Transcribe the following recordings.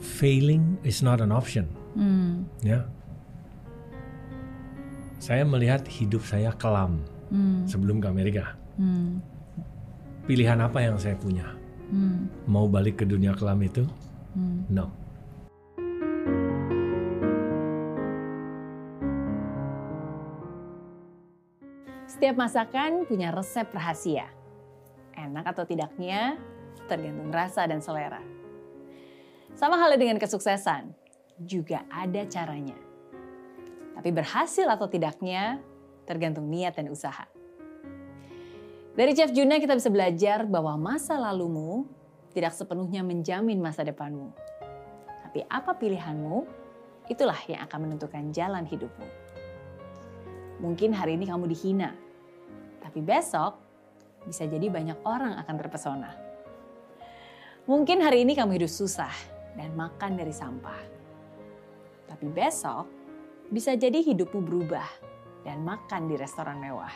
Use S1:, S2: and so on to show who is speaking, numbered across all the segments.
S1: failing is not an option.
S2: Hmm.
S1: Ya. Saya melihat hidup saya kelam
S2: Hmm.
S1: sebelum ke Amerika.
S2: Hmm.
S1: Pilihan apa yang saya punya?
S2: Hmm.
S1: Mau balik ke dunia kelam itu?
S2: Hmm.
S1: No.
S2: Setiap masakan punya resep rahasia. Enak atau tidaknya tergantung rasa dan selera. Sama halnya dengan kesuksesan, juga ada caranya. Tapi berhasil atau tidaknya tergantung niat dan usaha. Dari Chef Juna kita bisa belajar bahwa masa lalumu tidak sepenuhnya menjamin masa depanmu. Tapi apa pilihanmu, itulah yang akan menentukan jalan hidupmu. Mungkin hari ini kamu dihina, tapi besok bisa jadi banyak orang akan terpesona. Mungkin hari ini kamu hidup susah dan makan dari sampah. Tapi besok bisa jadi hidupmu berubah dan makan di restoran mewah.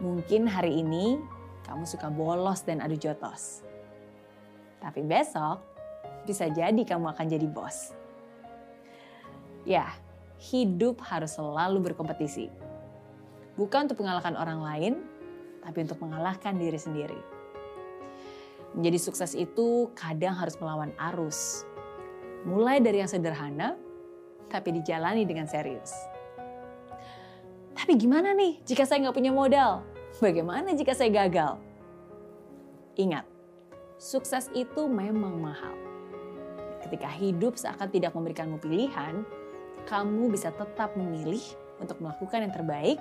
S2: Mungkin hari ini kamu suka bolos dan adu jotos. Tapi besok bisa jadi kamu akan jadi bos. Ya, hidup harus selalu berkompetisi. Bukan untuk mengalahkan orang lain, tapi untuk mengalahkan diri sendiri. Menjadi sukses itu kadang harus melawan arus. Mulai dari yang sederhana, tapi dijalani dengan serius. Tapi gimana nih jika saya nggak punya modal? Bagaimana jika saya gagal? Ingat, sukses itu memang mahal. Ketika hidup seakan tidak memberikanmu pilihan, kamu bisa tetap memilih untuk melakukan yang terbaik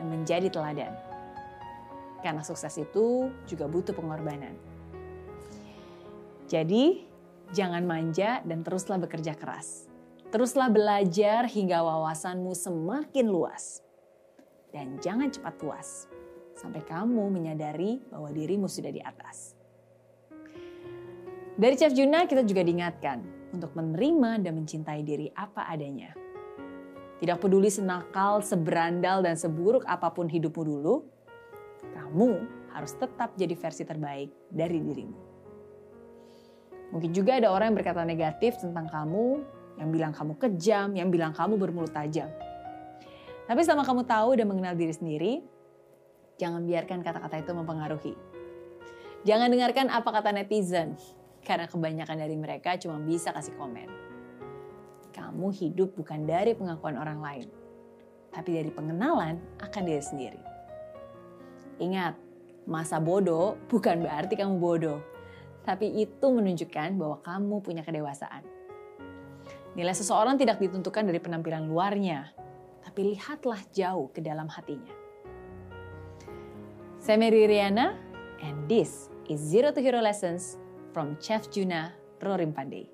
S2: dan menjadi teladan. Karena sukses itu juga butuh pengorbanan. Jadi, jangan manja dan teruslah bekerja keras. Teruslah belajar hingga wawasanmu semakin luas. Dan jangan cepat puas sampai kamu menyadari bahwa dirimu sudah di atas. Dari Chef Juna kita juga diingatkan untuk menerima dan mencintai diri apa adanya. Tidak peduli senakal, seberandal, dan seburuk apa pun hidupmu dulu, kamu harus tetap jadi versi terbaik dari dirimu. Mungkin juga ada orang yang berkata negatif tentang kamu, yang bilang kamu kejam, yang bilang kamu bermulut tajam. Tapi selama kamu tahu dan mengenal diri sendiri, jangan biarkan kata-kata itu mempengaruhi. Jangan dengarkan apa kata netizen, karena kebanyakan dari mereka cuma bisa kasih komen. Kamu hidup bukan dari pengakuan orang lain, tapi dari pengenalan akan diri sendiri. Ingat, masa bodoh bukan berarti kamu bodoh, tapi itu menunjukkan bahwa kamu punya kedewasaan. Nilai seseorang tidak ditentukan dari penampilan luarnya, tapi lihatlah jauh ke dalam hatinya. Saya Mary Riana, and this is Zero to Hero Lessons from Chef Juna Rorim Pandey.